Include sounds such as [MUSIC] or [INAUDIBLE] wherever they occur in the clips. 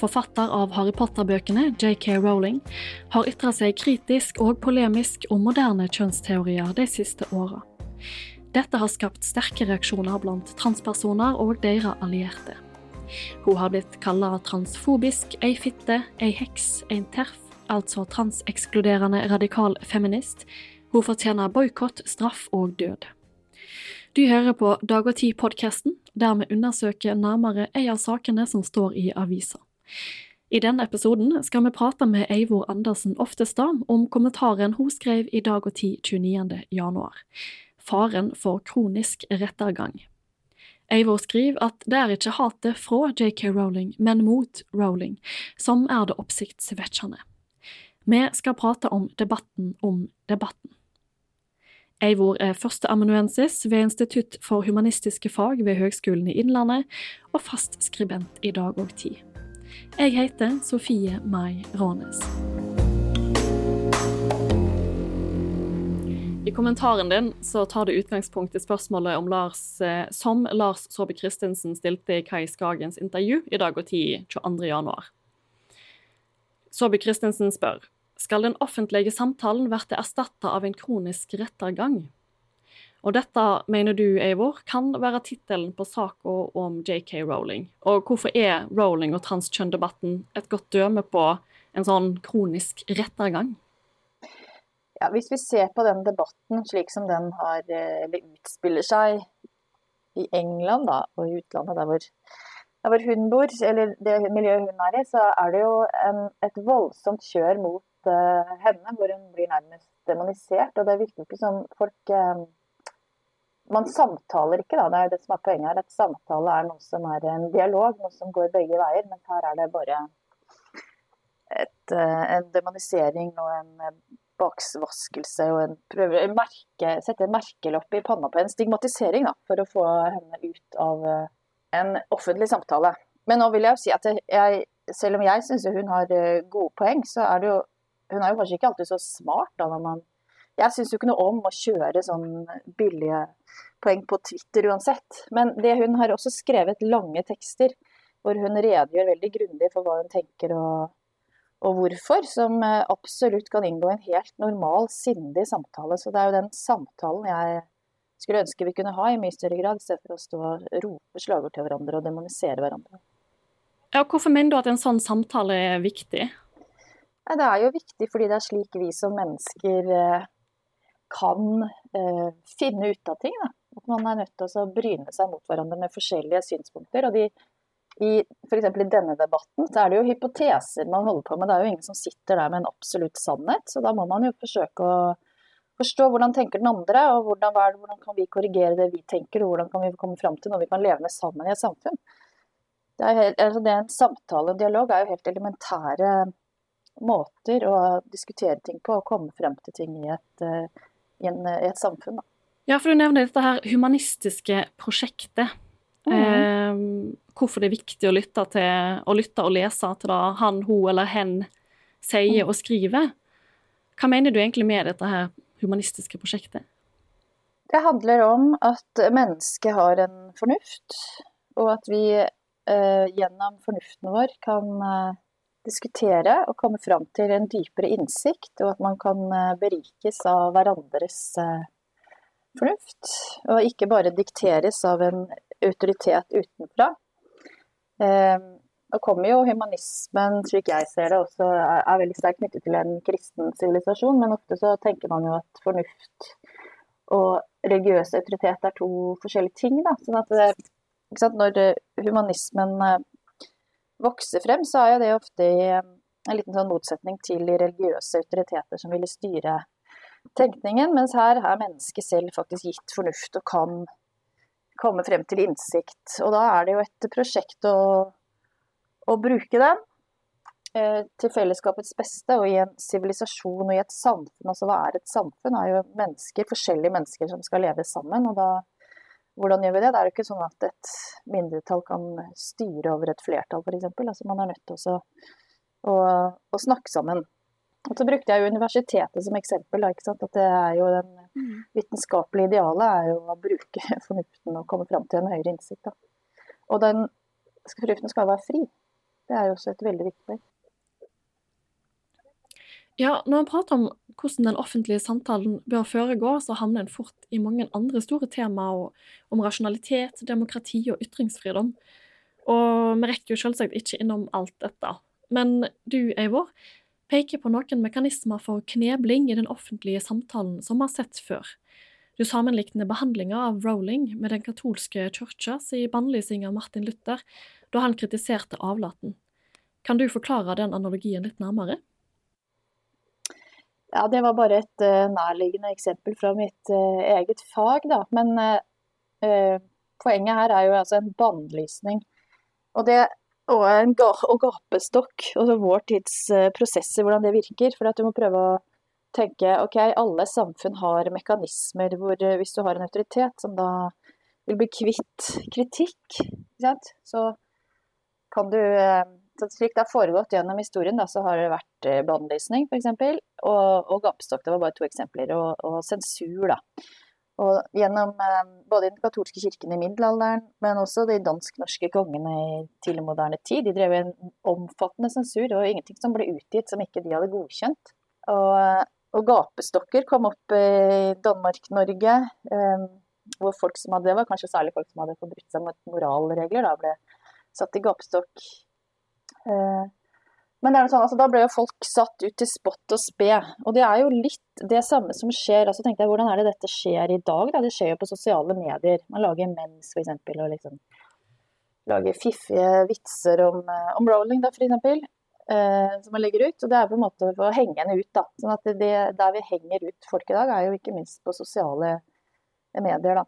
forfatter av Harry Potter-bøkene, JK Rowling, har ytra seg kritisk og polemisk om moderne kjønnsteorier de siste åra. Dette har skapt sterke reaksjoner blant transpersoner og deres allierte. Hun har blitt kalla transfobisk, ei fitte, ei heks, en terf, altså transekskluderende radikal feminist. Hun fortjener boikott, straff og død. Du hører på Dag og Tid-podkasten, der vi undersøker nærmere en av sakene som står i avisa. I denne episoden skal vi prate med Eivor Andersen Oftestad om kommentaren hun skrev i Dag og Tid 29. januar. Faren for kronisk rettergang. Eivor skriver at det er ikke hatet fra JK Rowling, men mot Rowling, som er det oppsiktsvekkende. Vi skal prate om debatten om debatten. Eivor er førsteamanuensis ved Institutt for humanistiske fag ved Høgskolen i Innlandet, og fast skribent i Dag og Tid. Jeg heter Sofie Mai Rånes. I kommentaren din så tar du utgangspunkt i spørsmålet om Lars, eh, som Lars Saabye Christensen stilte i Kai Skagens intervju i Dag og Tid 22.1. Saabye Christensen spør skal den offentlige samtalen bli erstatta av en kronisk rettergang. Og dette, mener du, Eivor, kan være tittelen på saka om JK Rowling. Og hvorfor er Rowling og transkjønn-debatten et godt døme på en sånn kronisk rettergang? Ja, hvis vi ser på den debatten slik som den har, eller utspiller seg i England da, og i utlandet, der hvor, der hvor hun bor, eller det miljøet hun er i, så er det jo en, et voldsomt kjør mot uh, henne, hvor hun blir nærmest demonisert. Og det virker ikke som folk uh, Man samtaler ikke, da. Det er det som er poenget her. At samtale er noe som er en dialog, noe som går begge veier. Men her er det bare et, uh, en demonisering og en baksvaskelse og en prøver å merke, sette en merkelopp i panna på en stigmatisering da, for å få henne ut av en offentlig samtale. Men nå vil jeg jo si at jeg, selv om jeg syns hun har gode poeng, så er det jo hun er jo kanskje ikke alltid så smart. da, når man Jeg syns jo ikke noe om å kjøre sånn billige poeng på Twitter uansett. Men det, hun har også skrevet lange tekster hvor hun redegjør veldig grundig for hva hun tenker og, og hvorfor, som eh, absolutt kan inngå i en helt normal, sindig samtale. Så det er jo den samtalen jeg skulle ønske vi kunne ha i mye større grad, i stedet for å stå og rope slagord til hverandre og demonisere hverandre. Ja, hvorfor mener du at en sånn samtale er viktig? Det er jo viktig fordi det er slik vi som mennesker eh, kan eh, finne ut av ting. Da. At man er nødt til å bryne seg mot hverandre med forskjellige synspunkter. Og de, i f.eks. i denne debatten så er det jo hypoteser man holder på med. Det er jo ingen som sitter der med en absolutt sannhet. Så da må man jo forsøke å forstå hvordan tenker den andre, og hvordan, hvordan kan vi korrigere det vi tenker, og hvordan kan vi komme fram til noe vi kan leve med sammen i et samfunn. Det er, altså det er en samtale og dialog er jo helt elementære måter å diskutere ting på og komme frem til ting i et, eh, i en, i et samfunn. Da. Ja, for du nevner dette her humanistiske prosjektet. Mm. Eh, hvorfor det er viktig å lytte, til, å lytte og lese til det han, hun eller hen sier mm. og skriver. Hva mener du egentlig med dette her humanistiske prosjektet? Det handler om at mennesket har en fornuft, og at vi eh, gjennom fornuften vår kan eh, diskutere og komme fram til en dypere innsikt, og at man kan eh, berikes av hverandres eh, fornuft. Og ikke bare dikteres av en autoritet utenfra. Nå eh, kommer jo humanismen, slik jeg ser det, også er veldig sterkt knyttet til en kristen sivilisasjon, men ofte så tenker man jo at fornuft og religiøs autoritet er to forskjellige ting. Da. Sånn at det, når humanismen vokser frem, så er jo det ofte i en liten sånn motsetning til de religiøse autoriteter som ville styre tenkningen, mens her er mennesket selv faktisk gitt fornuft og kan komme frem til innsikt. Og da er det jo et prosjekt å, å bruke den eh, til fellesskapets beste, og i en sivilisasjon og i et samfunn. Altså hva er et samfunn? Det er jo mennesker, forskjellige mennesker som skal leve sammen. og da hvordan gjør vi det? Det er jo ikke sånn at et mindretall kan styre over et flertall, f.eks. Altså, man er nødt til å, å, å, snakke sammen. Og så brukte jeg jo universitetet som eksempel. At det er jo den mm. vitenskapelige idealet er jo å bruke [LAUGHS] fornuften og komme fram til en høyere innsikt. Da. Og den fornuften skal være fri. Det er jo også et veldig viktig poeng. Ja, når en prater om hvordan den offentlige samtalen bør foregå, så havner en fort i mange andre store temaer om rasjonalitet, demokrati og ytringsfridom. Og vi rekker jo selvsagt ikke innom alt dette. Men du, Eivor, peker på noen mekanismer for knebling i den offentlige samtalen som vi har sett før. Du sammenlikner behandlinga av Rowling med den katolske kirkas i bannlysing av Martin Luther, da han kritiserte avlaten. Kan du forklare den analogien litt nærmere? Ja, det var bare et uh, nærliggende eksempel fra mitt uh, eget fag, da. Men uh, poenget her er jo altså en bannlysning. Og, det, og en ga, og gapestokk, altså vår tids prosesser, hvordan det virker. For at du må prøve å tenke ok, alle samfunn har mekanismer hvor hvis du har en autoritet som da vil bli kvitt kritikk, så kan du slik det har foregått gjennom historien, da, så har det vært eh, bannlysning f.eks. Og, og gapestokk, det var bare to eksempler. Og, og sensur, da. Og gjennom eh, både den katolske kirken i middelalderen, men også de dansk-norske kongene i tidlig moderne tid. De drev en omfattende sensur, og ingenting som ble utgitt som ikke de hadde godkjent. Og, eh, og gapestokker kom opp i Danmark-Norge, hvor folk som hadde, det var kanskje særlig folk som hadde forbrutt seg mot moralregler, da ble satt i gapestokk Eh, men det er sånn, altså, da ble jo folk satt ut til spott og spe. Og det er jo litt det samme som skjer. altså jeg, Hvordan er det dette skjer i dag? Da? Det skjer jo på sosiale medier. Man lager mens f.eks. og liksom lager fiffige vitser om, eh, om rolling, da f.eks. Eh, som man legger ut. Og det er på en måte for å henge henne ut. da. Sånn at det, Der vi henger ut folk i dag, er jo ikke minst på sosiale medier. da.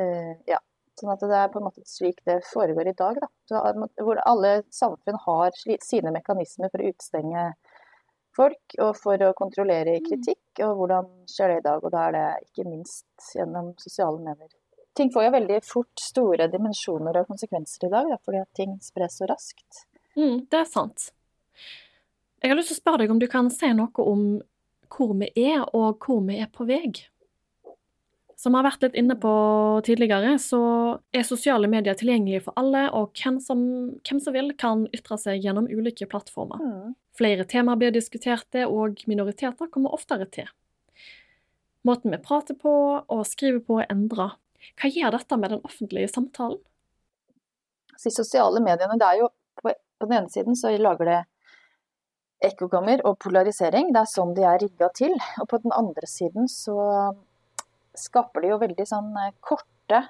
Eh, ja. Sånn at det er på en måte slik det foregår i dag. Da. hvor alle samfunn har sine mekanismer for å utstenge folk og for å kontrollere mm. kritikk. Og hvordan skjer det i dag? Og da er det ikke minst gjennom sosiale medier. Ting får jo veldig fort store dimensjoner og konsekvenser i dag, da, fordi at ting spres så raskt. Mm, det er sant. Jeg har lyst til å spørre deg om du kan si noe om hvor vi er, og hvor vi er på vei? Som vi har vært litt inne på tidligere, så er sosiale medier tilgjengelige for alle, og hvem som, hvem som vil, kan ytre seg gjennom ulike plattformer. Mm. Flere temaer blir diskuterte, og minoriteter kommer oftere til. Måten vi prater på og skriver på, er endra. Hva gjør dette med den offentlige samtalen? De sosiale mediene, det er jo på, på den ene siden så lager det ekkokammer og polarisering. Det er sånn de er rigga til. Og på den andre siden så skaper det jo veldig sånn eh, korte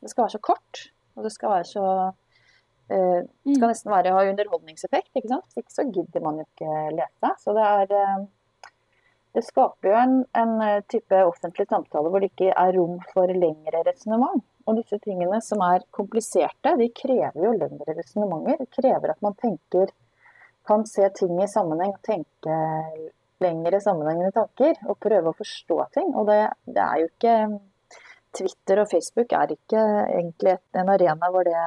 Det skal være så kort, og det skal være så uh, Det skal mm. nesten være, ha underholdningseffekt, ikke sant. Hvis ikke så gidder man jo ikke lese. Så det er uh, Det skaper jo en, en, type offentlig samtale hvor det ikke er rom for lengre resonnement. Og disse tingene som er kompliserte, de krever jo lengre resonnementer. Krever at man tenker kan se ting i sammenheng, tenke lengre sammenhengende tanker og prøve å forstå ting. Og det, det, er jo ikke Twitter og Facebook er ikke egentlig en arena hvor det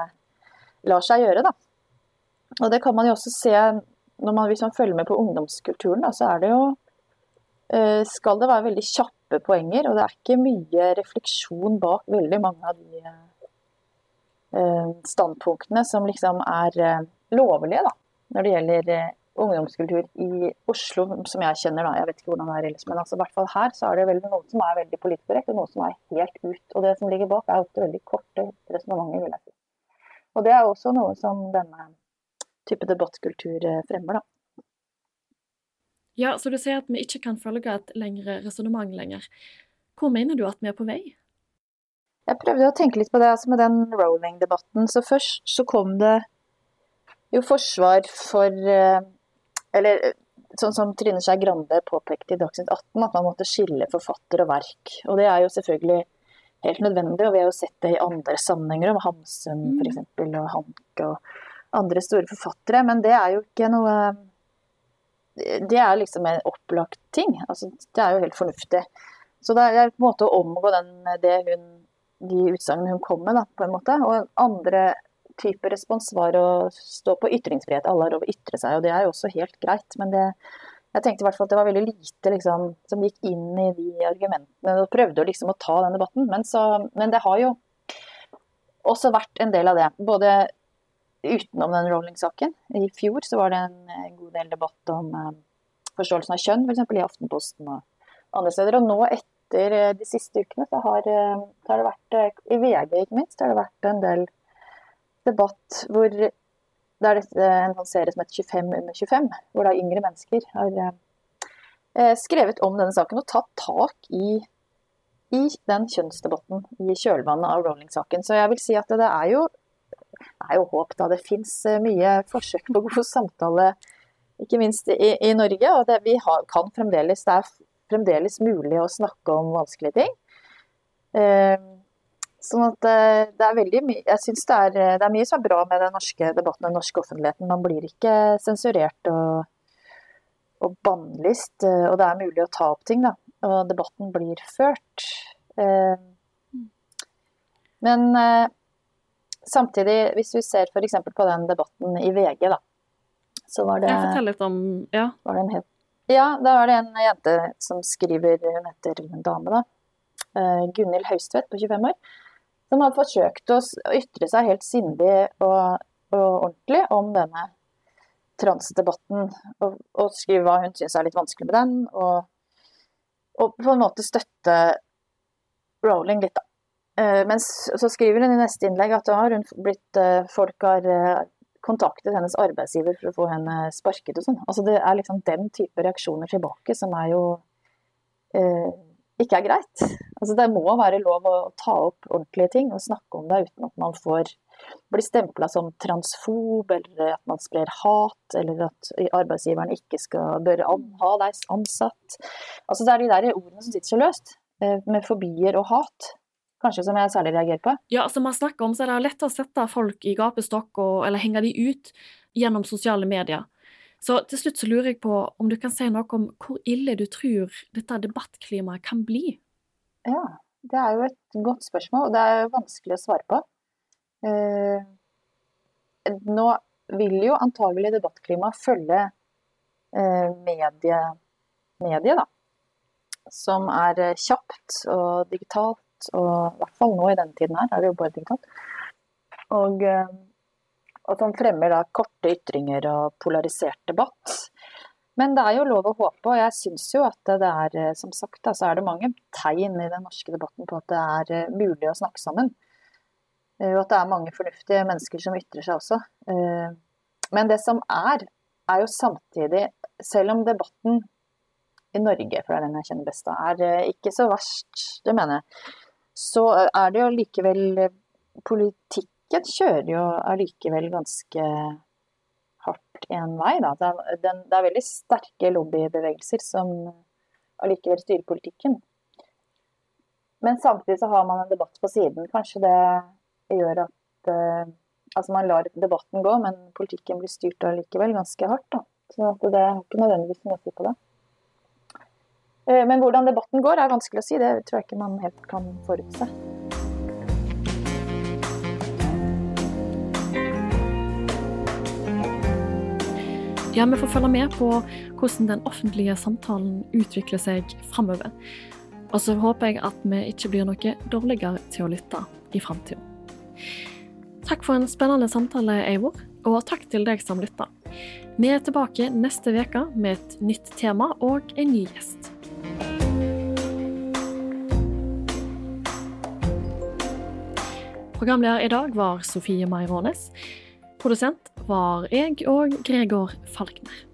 lar seg gjøre, da. Og det kan man jo også se man, hvis man følger med på ungdomskulturen, da, så er det jo eh, Skal det være veldig kjappe poenger, og det er ikke mye refleksjon bak veldig mange av de eh, standpunktene som liksom er eh, lovlige, da, når det gjelder ungdomskultur i Oslo, som jeg kjenner, da. Jeg vet ikke hvordan det er ellers, men altså, i hvert fall her så er det veldig noe som er veldig politisk korrekt, og noe som er helt ut. Og det som ligger bak, er ofte veldig korte resonnementer, vil jeg si. Og det er også noe som denne type debattkultur eh, fremmer, da. Ja, så du sier at vi ikke kan følge et lengre resonnement lenger. Hvor mener du at vi er på vei? Jeg prøvde å tenke litt på det altså med den rolling-debatten. Så først så kom det jo forsvar for eh, eller eh, sånn som Trine Skei Grande påpekte i Dagsnytt 18, at man måtte skille forfatter og verk. Og det er jo selvfølgelig helt nødvendig, og vi har jo sett det i andre sammenhenger, om Hamsun mm. f.eks. og Hanke og andre store forfattere. Men det er jo ikke noe Det er liksom en opplagt ting. Altså, det er jo helt fornuftig. Så det er på en måte å omgå den, det hun, de utsagnene hun kom med, da, på en måte. Og andre type respons var å stå på ytringsfrihet. Alle har lov å ytre seg, og det er jo også helt greit. Men det, jeg tenkte i hvert fall at det var veldig lite liksom, som gikk inn i de argumentene og prøvde liksom å ta den debatten. Men, så, men, det har jo også vært en del av det. Både utenom den Rowling-saken. I fjor så var det en god del debatt om forståelsen av kjønn, f.eks. i Aftenposten og andre steder. Og nå etter de siste ukene så har, så har det vært, i VG ikke minst, har det vært en del debatt hvor det er en serie som heter 25 under 25, hvor da yngre mennesker har skrevet om denne saken og tatt tak i i den kjønnsdebatten i kjølvannet av Rowling-saken. Så jeg vil si at det er jo, er jo håp, da. Det fins eh, mye forsøk på god samtale, ikke minst i, i Norge. Og det, vi har, kan fremdeles, det er fremdeles mulig å snakke om vanskelige ting. Eh, sånn at eh, det er veldig mye Jeg syns det, det, er mye som er bra med den norske debatten og den norske offentligheten. Man blir ikke sensurert og, og bannlyst, eh, og det er mulig å ta opp ting, da og debatten blir ført. Eh, men eh, samtidig, hvis vi ser f.eks. på den debatten i VG, da, så var det Jeg forteller litt om Ja. Var det en helt, ja, da var det en jente som skriver Hun heter en dame, da. Eh, Gunhild Haustvedt på 25 år. Som har forsøkt å ytre seg helt sindig og, og ordentlig om denne transdebatten. Og, og skrive hva hun syns er litt vanskelig med den. og og på en måte støtte Rowling litt, da. Uh, men så skriver hun i neste innlegg at har blitt, uh, folk har uh, kontaktet hennes arbeidsgiver for å få henne sparket og sånn. Altså det er liksom den type reaksjoner tilbake som er jo eh, ikke er greit. Altså det må være lov å ta opp ordentlige ting og snakke om det uten at man får bli stempla som transfob, eller at man sprer hat, eller at arbeidsgiveren ikke skal, bør ha deg ansatt. Altså Det er de der ordene som sitter så løst, eh, med fobier og hat. Kanskje som jeg særlig reagerer på. Ja, som jeg snakker om, så er det lett å sette folk i gapestokk og, eller henge de ut gjennom sosiale medier. Så til slutt så lurer jeg på om du kan si noe om hvor ille du tror dette debattklimaet kan bli? Ja, det er jo et godt spørsmål, og det er vanskelig å svare på. Eh, nå vil jo antagelig debattklimaet følge eh, mediet, medie, da. Som er eh, kjapt og digitalt, og i hvert fall nå i denne tiden her er det jo bare digitalt. Og, og som fremmer da korte ytringer og polarisert debatt. Men det er jo lov å håpe, og jeg syns jo at det er, som sagt, da, så er det mange tegn i den norske debatten på at det er mulig å snakke sammen. Eh, og at det er mange fornuftige mennesker som ytrer seg også. Eh, men det som er, er jo samtidig, selv om debatten i Norge, for det er den jeg kjenner best av, er eh, ikke så verst, det mener jeg, så er det jo likevel Politikken kjører jo allikevel ganske hardt en vei, da. Det er, den, det er veldig sterke lobbybevegelser som allikevel styrer politikken. Men samtidig så har man en debatt på siden. Kanskje det gjør at uh, altså man lar debatten gå, men politikken blir styrt allikevel ganske hardt. Da. Så det er ikke nødvendigvis noe å si på det. Uh, men hvordan debatten går er vanskelig å si, det tror jeg ikke man helt kan forutse. Ja, vi får følge med på hvordan den offentlige samtalen utvikler seg framover. Og så håper jeg at vi ikke blir noe dårligere til å lytte i framtida. Takk for en spennende samtale, Eivor, og takk til deg som lytta. Vi er tilbake neste uke med et nytt tema og en ny gjest. Programleder i dag var Sofie Mairones. Produsent var jeg og Gregor Falkner.